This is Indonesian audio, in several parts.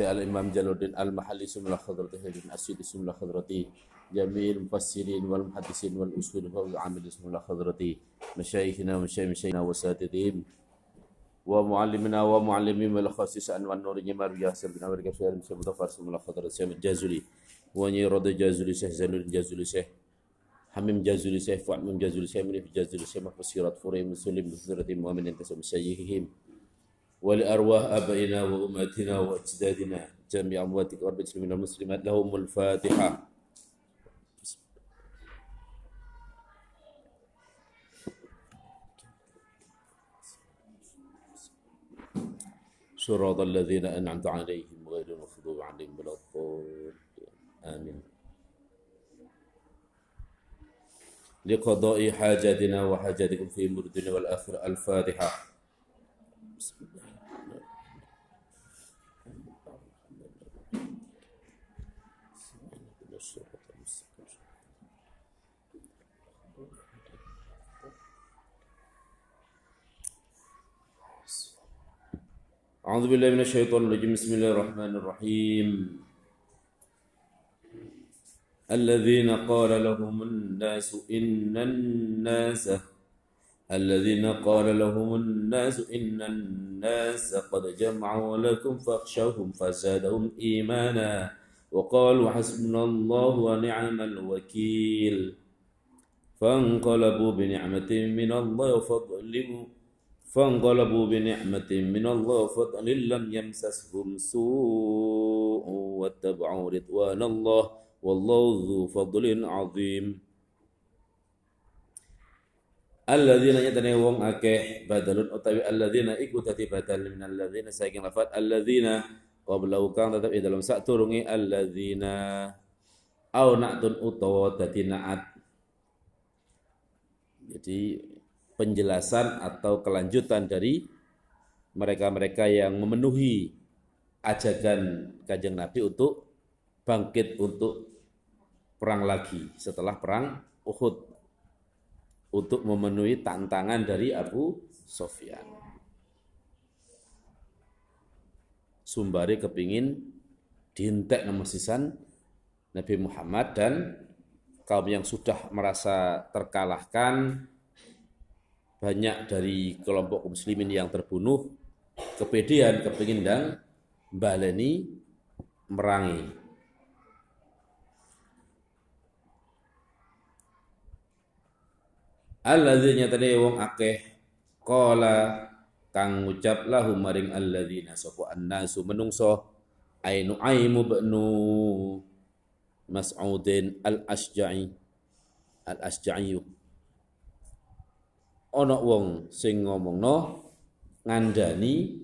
الإمام جلال الدين المحلي سمو سمل خضرته الأسيد سمل خضرته جميع المفسرين والمحدثين والأصول والعامل سمل خضرته مشايخنا ومشايخنا وساتذين ومعلمنا ومعلمين والخاصيس أن والنور جمار ياسر بن أمر كفير بن سمو الله خضرة سيم الجازولي وني رد جازولي سه زلول جازولي سه حميم جازولي سه فعمم جازولي سه منيف جازولي سه مفسيرات فريم مسلم مسلم مؤمنين انتسم سيئهم ولأرواح آبائنا وأمهاتنا وأجدادنا جميع أموات الأرض المسلمين. والمسلمات لهم الفاتحة. صراط الذين أنعمت عليهم غير المغضوب عليهم ولا الضالين. آمين. لقضاء حاجاتنا وحاجاتكم في مردنا والآخرة الفاتحة. بسم الله أعوذ بالله من الشيطان الرجيم. بسم الله الرحمن الرحيم. الذين قال لهم الناس إن الناس الذين قال لهم الناس إن الناس قد جمعوا لكم فاخشوهم فزادهم إيمانا وقالوا حسبنا الله ونعم الوكيل. فانقلبوا بنعمة من الله وفضل فانقلبوا بنعمة من الله فضل لم يمسسهم سوء واتبعوا رضوان الله والله ذو فضل عظيم. الذين يتنهون أكه بدل أتبع الذين إكوتة بدل من الذين سيكون رفات الذين قبل كان تتبع دلم سأترني الذين أو نأتن أتوى تتنعت jadi penjelasan atau kelanjutan dari mereka-mereka yang memenuhi ajakan kajang Nabi untuk bangkit untuk perang lagi setelah perang Uhud untuk memenuhi tantangan dari Abu Sofyan. Sumbari kepingin diintek nama sisan Nabi Muhammad dan kaum yang sudah merasa terkalahkan banyak dari kelompok muslimin yang terbunuh kepedean kepingin dan baleni merangi. Alladzina tadi wong akeh qala kang ngucap lahum maring alladzina sapa annasu menungso ainu aimu bnu Mas'udin al-Asja'i al-Asja'i ana wong sing ngomongno ngandani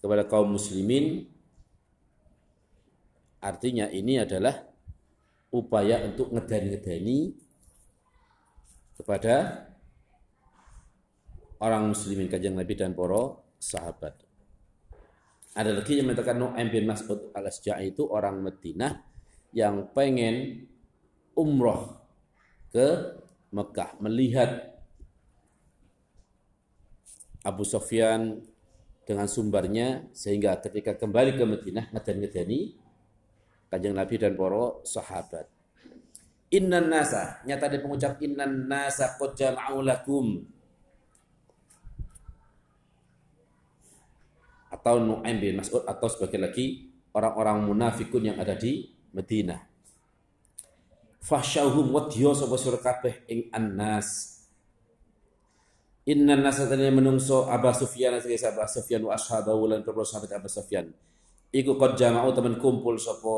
kepada kaum muslimin artinya ini adalah upaya untuk ngedani-ngedani kepada orang muslimin kajang Nabi dan para sahabat. Ada lagi yang mengatakan Nu'aim bin Mas'ud al-Asja'i itu orang Madinah yang pengen umroh ke Mekah melihat Abu Sofyan dengan sumbernya sehingga ketika kembali ke Madinah ngeden-ngedeni kanjeng Nabi dan para sahabat. Innan nasa, nyata dia pengucap innan nasa qad lakum atau Nu'aim bin Mas'ud atau sebagai lagi orang-orang munafikun yang ada di Madinah. Fasyauhum wadya sapa sira kabeh ing annas. Inna nasa tani menungso Aba Sufyan sebagai Aba Sufyan wa ashabahu lan para sahabat Aba Sufyan. Iku qad jama'u teman kumpul sapa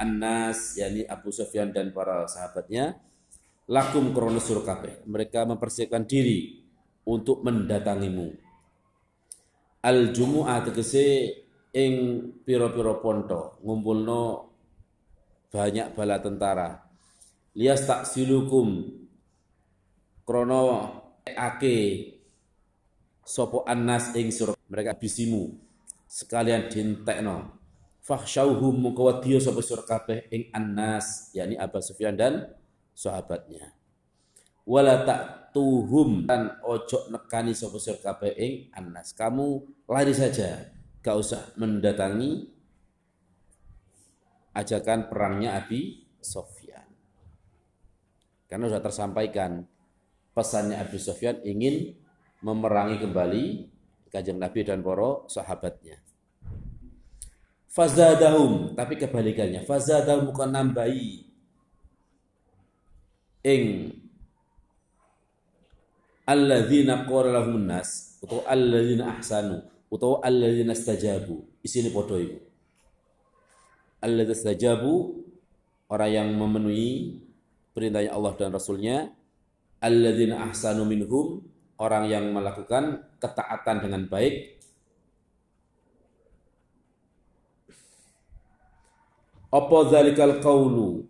annas yakni Abu Sufyan dan para sahabatnya lakum krono sira kabeh. Mereka mempersiapkan diri untuk mendatangimu al jumu'ah tegese ing pira-pira ponto ngumpulno banyak bala tentara lias tak silukum krono ake sopo anas ing sur mereka bisimu. Sekalian dintekno. Fakhshauhum mukawadiyo sopo sur kabeh ing anas yakni Abu Sufyan dan sahabatnya. Wala tuhum dan ojo nekani sapa sir kabeh ing anas. Kamu lari saja gak usah mendatangi ajakan perangnya Abi Sofyan. Karena sudah tersampaikan pesannya Abi Sofyan ingin memerangi kembali kajang Nabi dan para sahabatnya. Fazadahum, tapi kebalikannya. Fazadahum bukan nambahi ing alladzina qala lahumun nas utawa alladzina ahsanu utawa alladzina istajabu isine padha iku alladzina istajabu orang yang memenuhi perintahnya Allah dan Rasulnya alladzina ahsanu minhum orang yang melakukan ketaatan dengan baik apa zalikal qaulu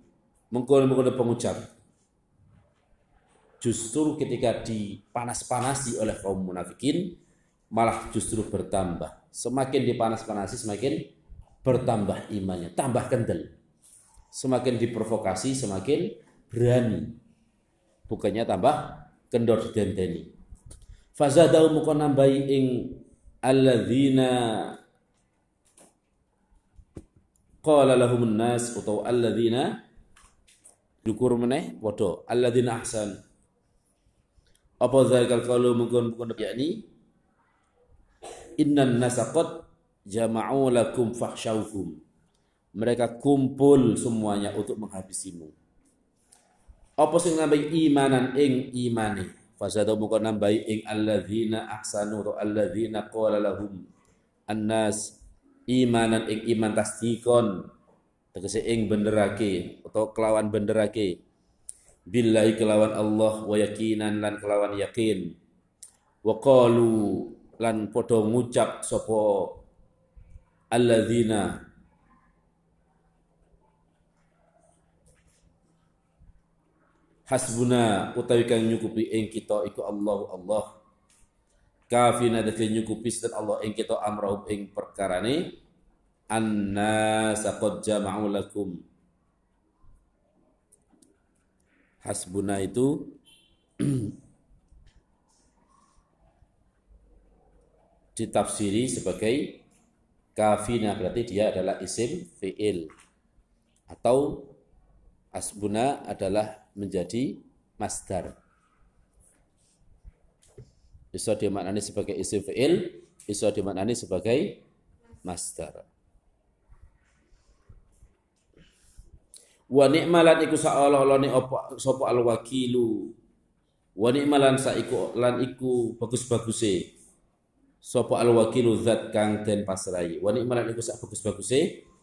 mengkono-mengkono pengucap. Justru ketika dipanas-panasi oleh kaum munafikin malah justru bertambah. Semakin dipanas-panasi semakin bertambah imannya. Tambah kendel semakin diprovokasi semakin berani. Bukannya tambah kendor dendeni fazadahu muka nambahi ing alladzina qala lahumun nas utawa alladzina dukur meneh padha alladzina ahsan. Apa zalikal qalu mungkin mungkin yakni innan nasaqat jama'u lakum fahsyauhum mereka kumpul semuanya untuk menghabisimu. Apa sing nambahi imanan ing imane fasada muka nambahi ing alladzina ahsanu atau alladzina qala lahum annas imanan ing iman tasdikon tegese ing benderake atau kelawan benderake. Billahi kelawan Allah wa yakinan lan kelawan yakin. Wa qalu lan padha ngucap sapa alladzina hasbuna utawi kang nyukupi ing kita iku Allah Allah. Kafina dadi nyukupi dan Allah ing kita amrahum ing perkarane annas qad jama'u lakum. Hasbuna itu ditafsiri sebagai kafina berarti dia adalah isim fi'il. Atau hasbuna adalah menjadi masdar. Bisa dimaknani sebagai isim fi'il, bisa dimaknani sebagai masdar. Wa ni'malan iku Allah ni apa sapa al wakilu. Wa ni'malan saiku lan iku bagus-baguse. Sapa al wakilu zat kang den pasrai. Wa ni'malan iku sak bagus-baguse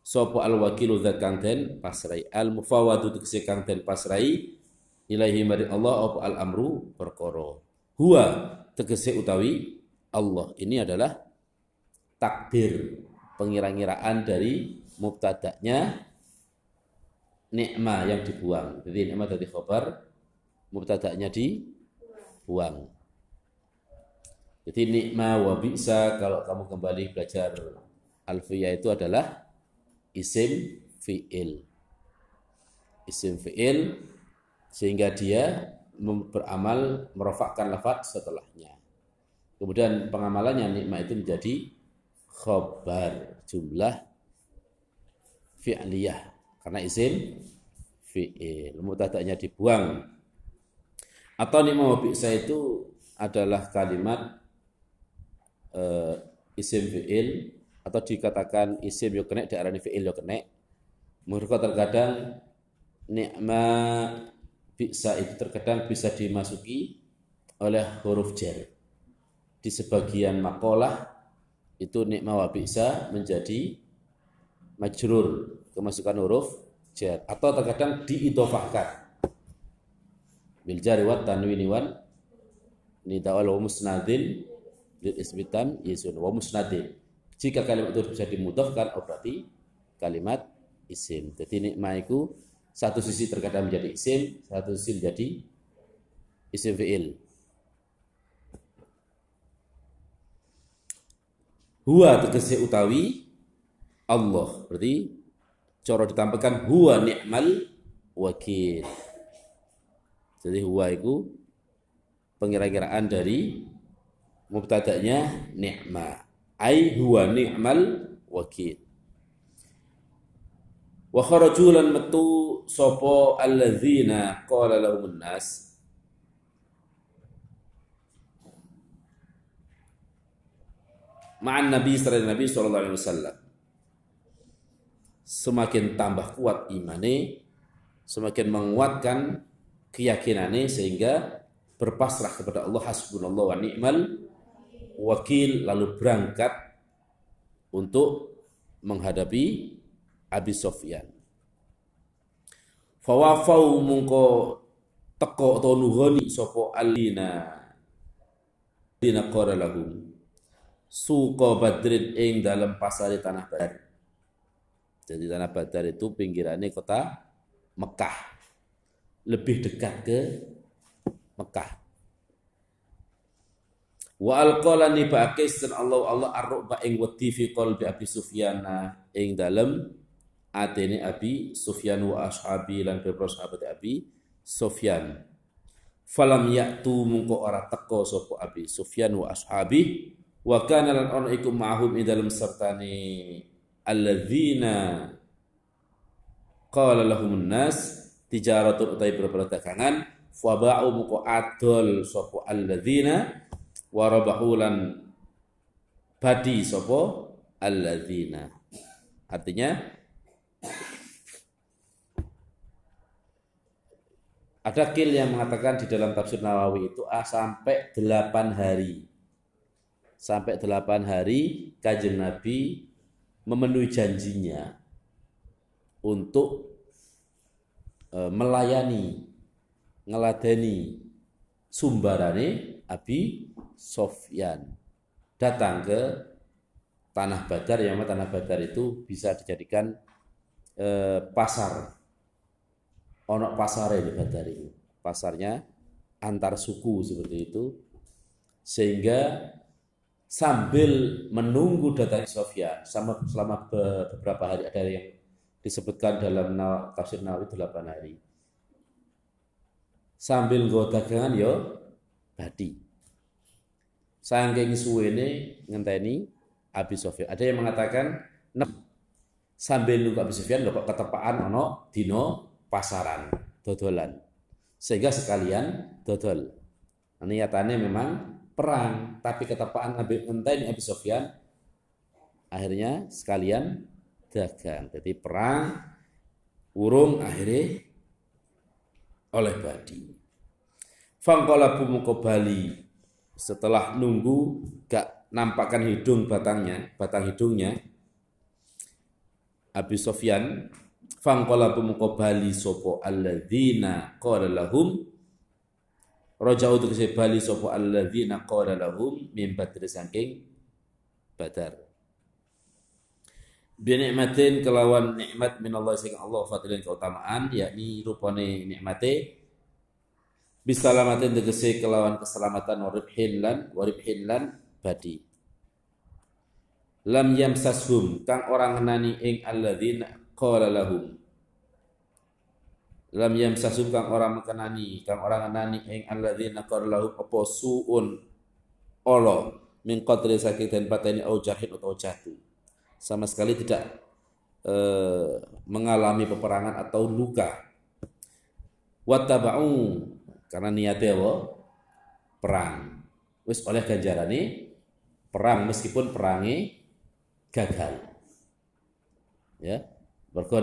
sapa al wakilu zat kang den pasrai. Al mufawwadu tegese kang den pasrai ilahi mari Allah apa al amru perkara. Huwa tegese utawi Allah. Ini adalah takdir pengira-ngiraan dari mubtada'nya nikma yang dibuang. Jadi nikma dari khobar, mubtada'nya dibuang. Jadi nikma wa bisa kalau kamu kembali belajar alfiyah itu adalah isim fi'il. Isim fi'il sehingga dia beramal merofakkan lafaz setelahnya. Kemudian pengamalannya nikma itu menjadi khobar jumlah fi'liyah karena isim fi'il mutadaknya dibuang atau nikma wa bi'sa itu adalah kalimat uh, isim fi'il atau dikatakan isim yo kena diarani fi'il yo kena. Mereka terkadang nikma bi'sa itu terkadang bisa dimasuki oleh huruf jar. Di sebagian makalah itu nikma wa bi'sa menjadi majrur kemasukan huruf jar. Atau terkadang diidofahkan bil jari wat tanwini wan nidawal wa musnadin lil isbitam yisun wa musnadin jika kalimat itu bisa dimudahkan oh berarti kalimat isim jadi nikmah itu satu sisi terkadang menjadi isim satu sisi menjadi isim fi'il huwa tegese utawi Allah berarti cara ditampilkan huwa ni'mal wakil. Jadi huwa itu pengira-kiraan dari mubtada'nya ni'ma. Ai huwa ni'mal wakil. Wa kharaju lan metu sapa alladzina qala lahumun nas ma'an Nabi sallallahu Nabi sallallahu alaihi wasallam. Semakin tambah kuat imane, semakin menguatkan keyakinannya sehingga berpasrah kepada Allah hasbunallah wa ni'mal wakil lalu berangkat untuk menghadapi Abi Sofyan. Fawafau mungko teko atau nuhoni sopo alina dina qara lahum suka badrin ing dalam pasar tanah badar. Jadi tanah badar itu pinggirannya kota Mekah. Lebih dekat ke Mekah. Wa alqalani ba'akis dan Allah Allah arruba ing wedi fi qalbi Abi Sufyan ing dalem atene Abi Sufyan wa ashabi lan bebro sahabat Abi Sufyan. Falam yaktu mungko ora teko sapa Abi Sufyan wa ashabi. Wa kana lan ono iku ma'hum ing dalem sertane alladzina qala lahumun nas tijaratun utai beberapa dagangan. Fa ba'u muko adol sapa alladzina warabahulan. Badi sopo? Alladzina. Artinya ada kil yang mengatakan di dalam tafsir Nawawi itu ah, sampai delapan hari. Sampai delapan hari kajian Nabi memenuhi janjinya untuk e, melayani ngeladeni sumbarane Abi Sofyan. Datang ke tanah Badar yang tanah Badar itu bisa dijadikan eh, pasar. Onok pasar di Badar itu. Pasarnya antar suku seperti itu. Sehingga sambil menunggu datang Sofyan sama selama beberapa hari ada yang disebutkan dalam tafsir Nawawi 8 hari sambil nggo dagangan yo badi Saking suwene ngenteni Abi Sofyan. Ada yang mengatakan nek sambil nunggu Abi Sofyan kok ketepaan ono dino pasaran dodolan. Sehingga sekalian dodol. Nah, niatannya memang perang, tapi ketepaan Abi ngenteni Abi Sofyan akhirnya sekalian dagang. Jadi perang urung akhirnya oleh badi. Fangkola bumuko Bali setelah nunggu gak nampakkan hidung batangnya, batang hidungnya, Abi Sofyan fangkola pemuko bali sopo alladzina qala lahum Raja'u tegese bali sopo alladzina qala lahum min badri saking badar Binikmatin kelawan nikmat min Allah sing Allah fadilin keutamaan yakni rupane nikmate. Bisalamatin tegese kelawan keselamatan waribhin lan waribhin lan badi. Lam yamsashum kang orang nani ing alladzina qala lahum. Lam yamsashum kang orang mengenani kang orang nani ing alladzina qala lahum apa suun olo min qadri sakit dan pateni au jahid atau jatuh sama sekali tidak eh, mengalami peperangan atau luka wattaba'u karena niatnya apa? Perang. Wis oleh ganjarane perang meskipun perangi gagal. Ya, mergo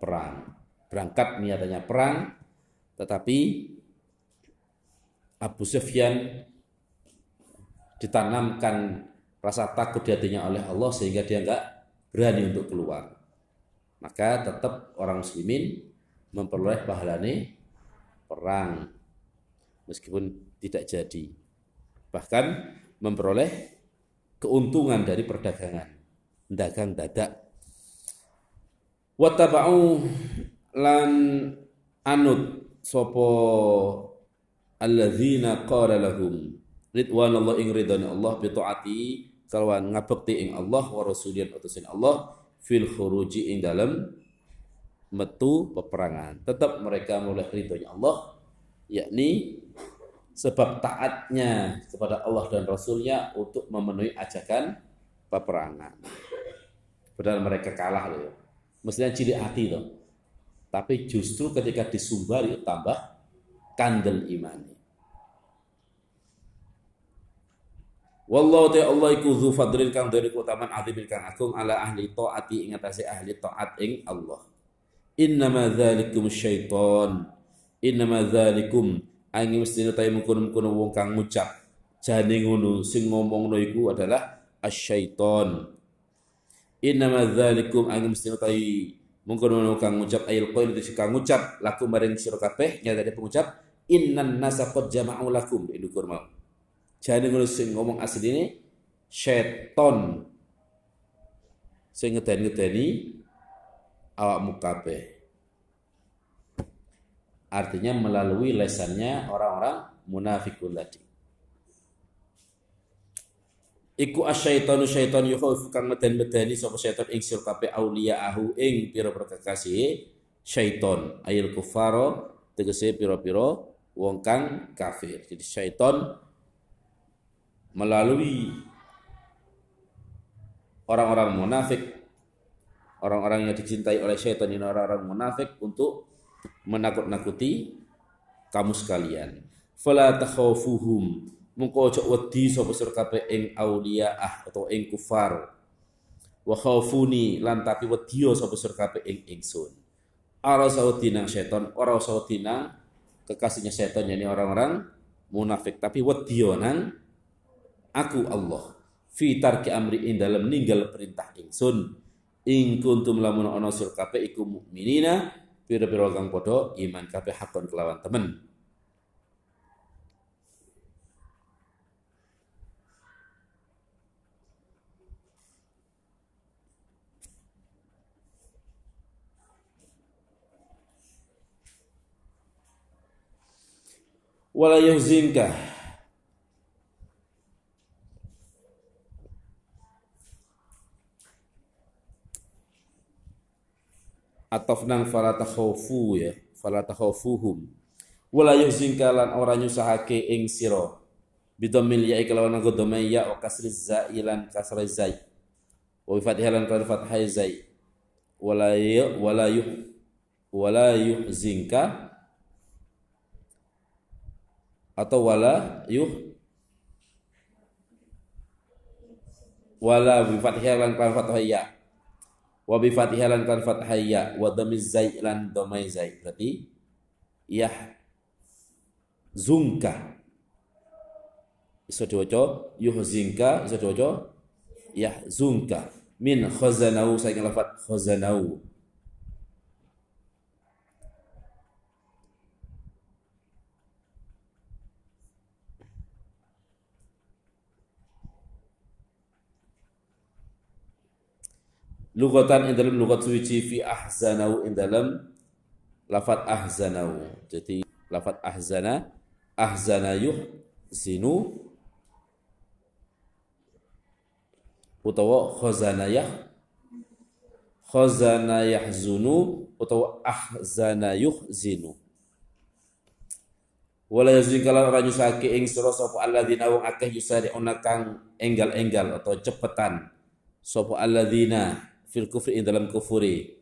perang. Berangkat niatnya perang, tetapi Abu Sufyan ditanamkan rasa takut di hatinya oleh Allah sehingga dia enggak berani untuk keluar. Maka tetap orang muslimin memperoleh pahalane perang meskipun tidak jadi bahkan memperoleh keuntungan dari perdagangan dagang dadak wattaba'u lan anut sopo alladzina qala lahum ridwanallah ing Allah bi kalawan ngabekti ing Allah wa rasulin utusin Allah fil khuruji ing dalam metu peperangan. Tetap mereka mulai ridhonya Allah, yakni sebab taatnya kepada Allah dan Rasulnya untuk memenuhi ajakan peperangan. Padahal mereka kalah loh. Mestinya cilik hati toh. Tapi justru ketika disumbari tambah kandel imani. Wallahu ta'ala Allah iku dzu fadlin kang dari keutamaan azim kang agung ala ahli taati ing atase ahli taat ing Allah. Innama dzalikum syaiton. Innama dzalikum angin mesti ta mungkon-mungkon wong kang ngucap jane ngono sing ngomongno iku adalah asyaiton. Innama dzalikum angin mesti ta mungkon kang ngucap ayil qail itu kang ngucap lakum maring sira kabeh nyata pengucap innan nasa qad jama'u lakum idukur jadi ngono sing ngomong asli ini seton sing ngedeni-ngedeni awak kabeh. Artinya melalui lesannya orang-orang munafikul tadi. Iku asyaitonu syaiton yukhawif kang meden-medeni sapa syaiton ing sir kabeh ahu ing pira-pira syaiton ayil kufaro tegese pira-pira wong kang kafir. Jadi syaiton melalui orang-orang munafik, orang-orang yang dicintai oleh syaitan ini orang-orang munafik untuk menakut-nakuti kamu sekalian. Fala takhawfuhum mungko ojo wedi sapa sira kabeh ing auliyaah atau ing kufar. Wa khawfuni lan tapi wedi sapa sira kabeh ing ingsun. Ora sawedi nang setan, ora sawedi nang kekasihnya setan yakni orang-orang munafik, tapi wedi nang aku Allah fi tarki amri ing dalam ninggal perintah ingsun. Ing kuntum lamun ana sir kabeh iku mukminina pira-pira kang padha iman kabeh hakon kelawan temen. Wala yuhzinka atofnang fala takhawfu ya fala takhawfuhum wala yuhzinka lan ora nyusahake ing sira. Bidomil ya iklawan nggo domai ya o kasri zailan kasri zai. Wa bi fathih lan kan fathah zai. Wala yu wala yuh wala yuhzinka atau wala yuh wala bi fathih lan kan fathah ya wa bi fatihah lan kan fathah ya wa dhamiz zai lan dhamai zai. Berarti yah zungka. Iso diwaca yuhzinka iso diwaca yah zungka. Min khazanau saya lafat khazanau lugatan in dalam lugat suci fi ahzanau in dalam lafat ahzanau. Jadi lafat ahzana ahzana yuh zinu utawa khazana yah khazana yahzunu utawa ahzana yuhzinu wala yazin kala ora nyusake ing sira sapa alladzina wong akeh yusari'una kang enggal-enggal atau cepetan sapa alladzina fil kufri in dalam kufuri.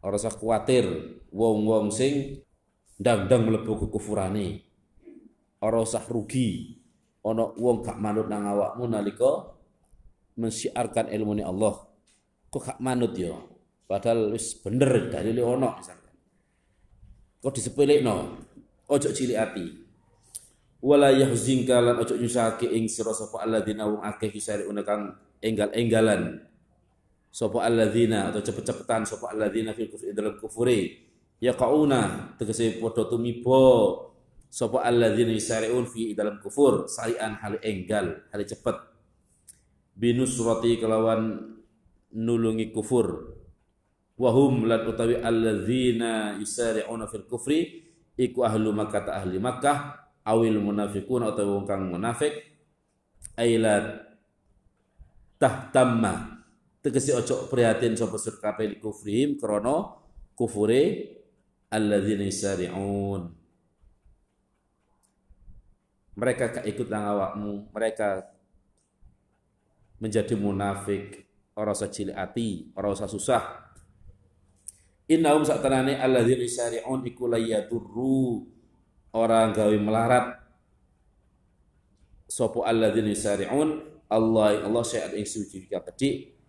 Ora usah kuatir wong-wong sing ndang-ndang mlebu kekufurane. Ora usah rugi ana wong gak manut nang awakmu nalika ilmu ni Allah. Kok gak manut ya? Padahal wis bener dalile ono misalkan. Kok disepelekno? Ojo cilik ati wala yahzinka lan ojo nyusahake ing sira sapa alladzina wong akeh kisariuna kang enggal-enggalan. Sapa alladzina atau cepet-cepetan sapa alladzina fil kufri dalam kufuri. Yaqauna tegese padha tumiba. Sapa alladzina yusariun fi dalam kufur. Sarian hal enggal hal cepet. Binusrati kelawan nulungi kufur. Wahum lan utawi alladzina yusari'una fil kufri iku ahlu makkah ahli makkah awil munafikun atau wong kang munafik ailat tahtamma. Tegese ojo prihatin sapa sur kabeh kufrihim krana kufure alladzina yasari'un mereka gak ikut nang awakmu mereka menjadi munafik. Ora usah cilik ati, ora usah susah. Innahum satanane alladzina yusari'un iku la yadurru orang gawe melarat sapa alladzina yusari'un Allah Allah syai'at ing suci pedik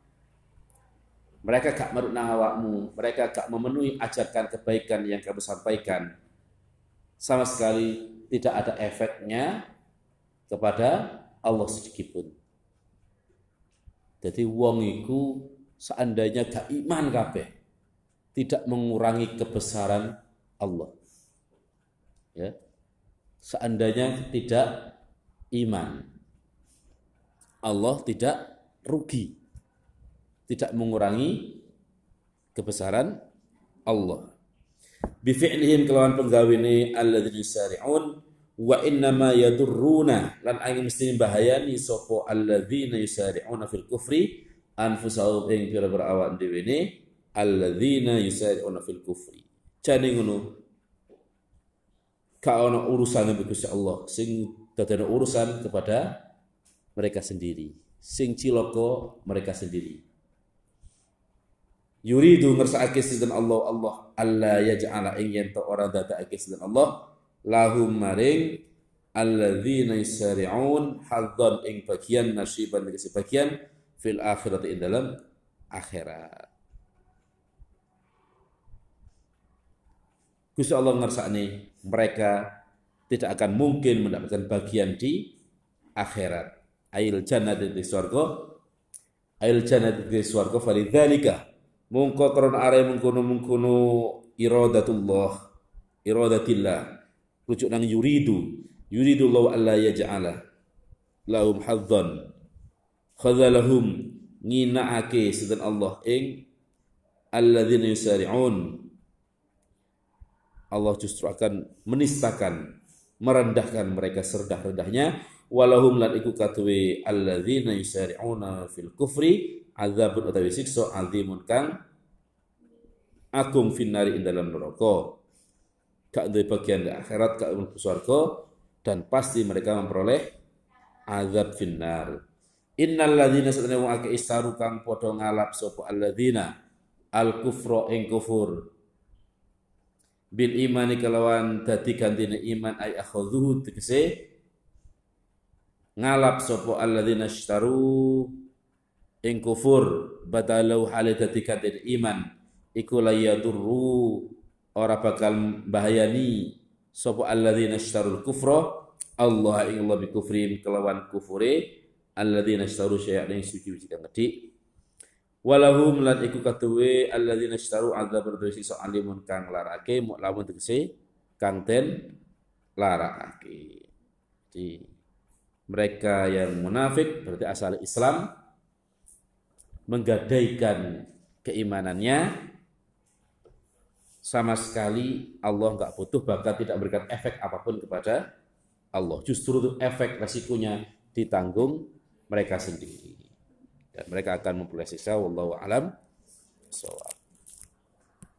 mereka gak merunah awakmu, mereka gak memenuhi ajarkan kebaikan yang kamu sampaikan. Sama sekali tidak ada efeknya kepada Allah sedikit pun. Jadi wong seandainya gak iman kabeh tidak mengurangi kebesaran Allah. Ya. Seandainya tidak iman Allah tidak rugi tidak mengurangi kebesaran Allah. Bifi'lihim kelawan penggawini alladzina yusari'un wa innama yadurruna lan angin mesti bahayani sapa alladzina yusari'una fil kufri anfusahum ing pira-pira awak dhewe ne alladzina yusari'una fil kufri. Jane ngono ka ono urusan Gusti Allah. Sing dadane urusan kepada mereka sendiri. Sing ciloko mereka sendiri. Yuridu ngersakake sinten Allah. Allah alla yaj'ala ing yen to ora dadake sinten Allah lahum maring alladzina yusari'un hadzan ing bagian nasiban tegese bagian fil akhirati ing dalam akhirat. Gusti Allah ngersakne mereka tidak akan mungkin mendapatkan bagian di akhirat. Ail jannati di surga ail jannati di surga falidzalika. Mungko kron are mengkono mengkono iradatullah iradatillah. Rujuk nang yuridu. Yuridu Allah alla yaj'ala lahum hadzan. Khadzalahum nginaake sedan Allah ing alladzina yusari'un Allah justru akan menistakan merendahkan mereka serendah-rendahnya. Walahum lan iku katwe alladzina yusari'una fil kufri azabun utawi siksa azimun kang agung finari ing dalam neraka. Gak duwe bagian di akhirat gak mlebu surga dan pasti mereka memperoleh azab finnar. Innal ladzina satana wong akeh istaru kang ngalap sapa alladzina? Al kufra ing kufur bil imani kelawan dadi gantine iman ay akhadhuhu tegese ngalap sapa alladzina istaru ing kufur badalau hale dadi iman iku la yadurru ora bakal bahayani sapa alladzina ishtarul kufra Allah ing Allah bi kufrin kelawan kufure alladzina ishtaru syai'an ing suci-suci kang gedhi walahum lan iku katuwe alladzina ishtaru azab berdosi so alimun kang larake mu lamun tegese kang den larakake jadi mereka yang munafik berarti asal Islam menggadaikan keimanannya sama sekali Allah nggak butuh bahkan tidak memberikan efek apa pun kepada Allah. Justru efek resikonya ditanggung mereka sendiri. Dan mereka akan memperoleh sisa wallahu alam. So,